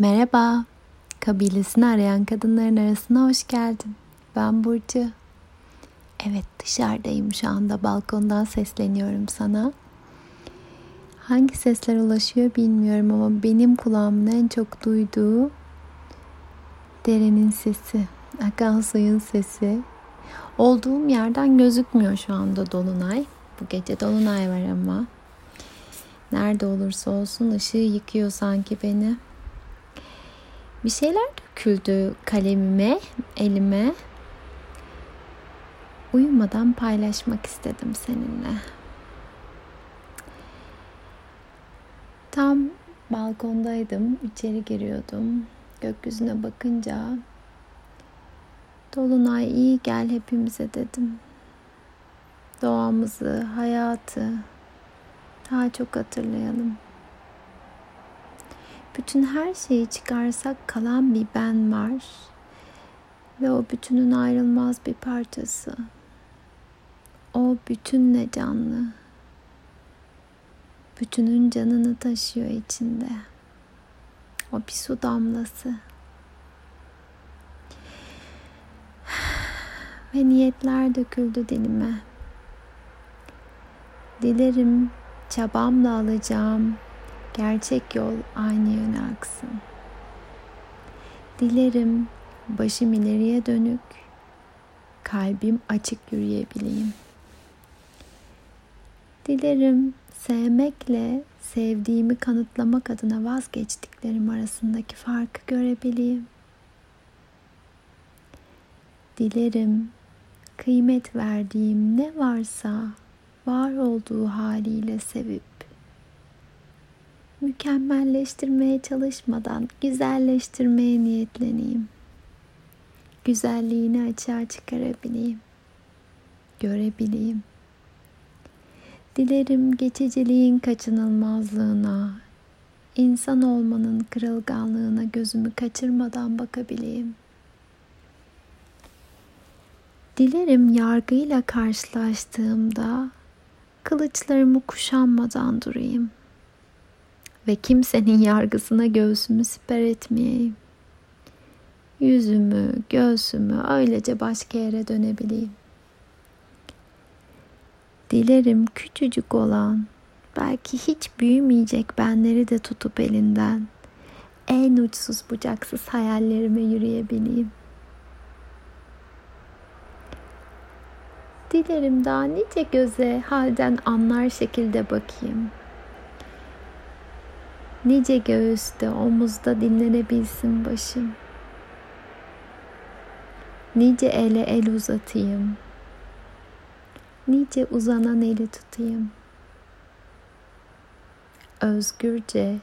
Merhaba, kabilesini arayan kadınların arasına hoş geldin. Ben Burcu. Evet dışarıdayım şu anda balkondan sesleniyorum sana. Hangi sesler ulaşıyor bilmiyorum ama benim kulağımın en çok duyduğu derenin sesi, akan suyun sesi. Olduğum yerden gözükmüyor şu anda dolunay. Bu gece dolunay var ama. Nerede olursa olsun ışığı yıkıyor sanki beni. Bir şeyler döküldü kalemime, elime. Uyumadan paylaşmak istedim seninle. Tam balkondaydım, içeri giriyordum. Gökyüzüne bakınca Dolunay iyi gel hepimize dedim. Doğamızı, hayatı daha çok hatırlayalım. Bütün her şeyi çıkarsak kalan bir ben var. Ve o bütünün ayrılmaz bir parçası. O bütünle canlı. Bütünün canını taşıyor içinde. O bir su damlası. Ve niyetler döküldü dilime. Dilerim çabamla alacağım gerçek yol aynı yöne aksın. Dilerim başım ileriye dönük, kalbim açık yürüyebileyim. Dilerim sevmekle sevdiğimi kanıtlamak adına vazgeçtiklerim arasındaki farkı görebileyim. Dilerim kıymet verdiğim ne varsa var olduğu haliyle sevip mükemmelleştirmeye çalışmadan güzelleştirmeye niyetleneyim. Güzelliğini açığa çıkarabileyim. Görebileyim. Dilerim geçiciliğin kaçınılmazlığına, insan olmanın kırılganlığına gözümü kaçırmadan bakabileyim. Dilerim yargıyla karşılaştığımda kılıçlarımı kuşanmadan durayım ve kimsenin yargısına göğsümü siper etmeyeyim. Yüzümü, göğsümü öylece başka yere dönebileyim. Dilerim küçücük olan, belki hiç büyümeyecek benleri de tutup elinden en uçsuz bucaksız hayallerime yürüyebileyim. Dilerim daha nice göze halden anlar şekilde bakayım. Nice göğüste, omuzda dinlenebilsin başım. Nice ele el uzatayım. Nice uzanan eli tutayım. Özgürce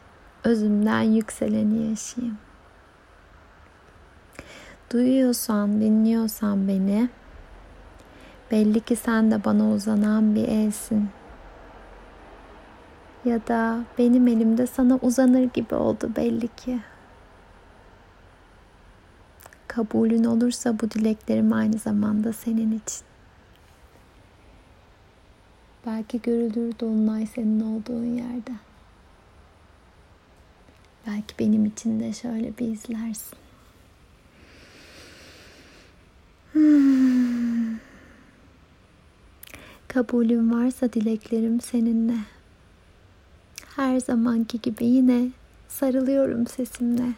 özümden yükseleni yaşayayım. Duyuyorsan, dinliyorsan beni, belli ki sen de bana uzanan bir elsin ya da benim elimde sana uzanır gibi oldu belli ki. Kabulün olursa bu dileklerim aynı zamanda senin için. Belki görülür dolunay senin olduğun yerde. Belki benim için de şöyle bir izlersin. Hmm. Kabulün varsa dileklerim seninle her zamanki gibi yine sarılıyorum sesimle.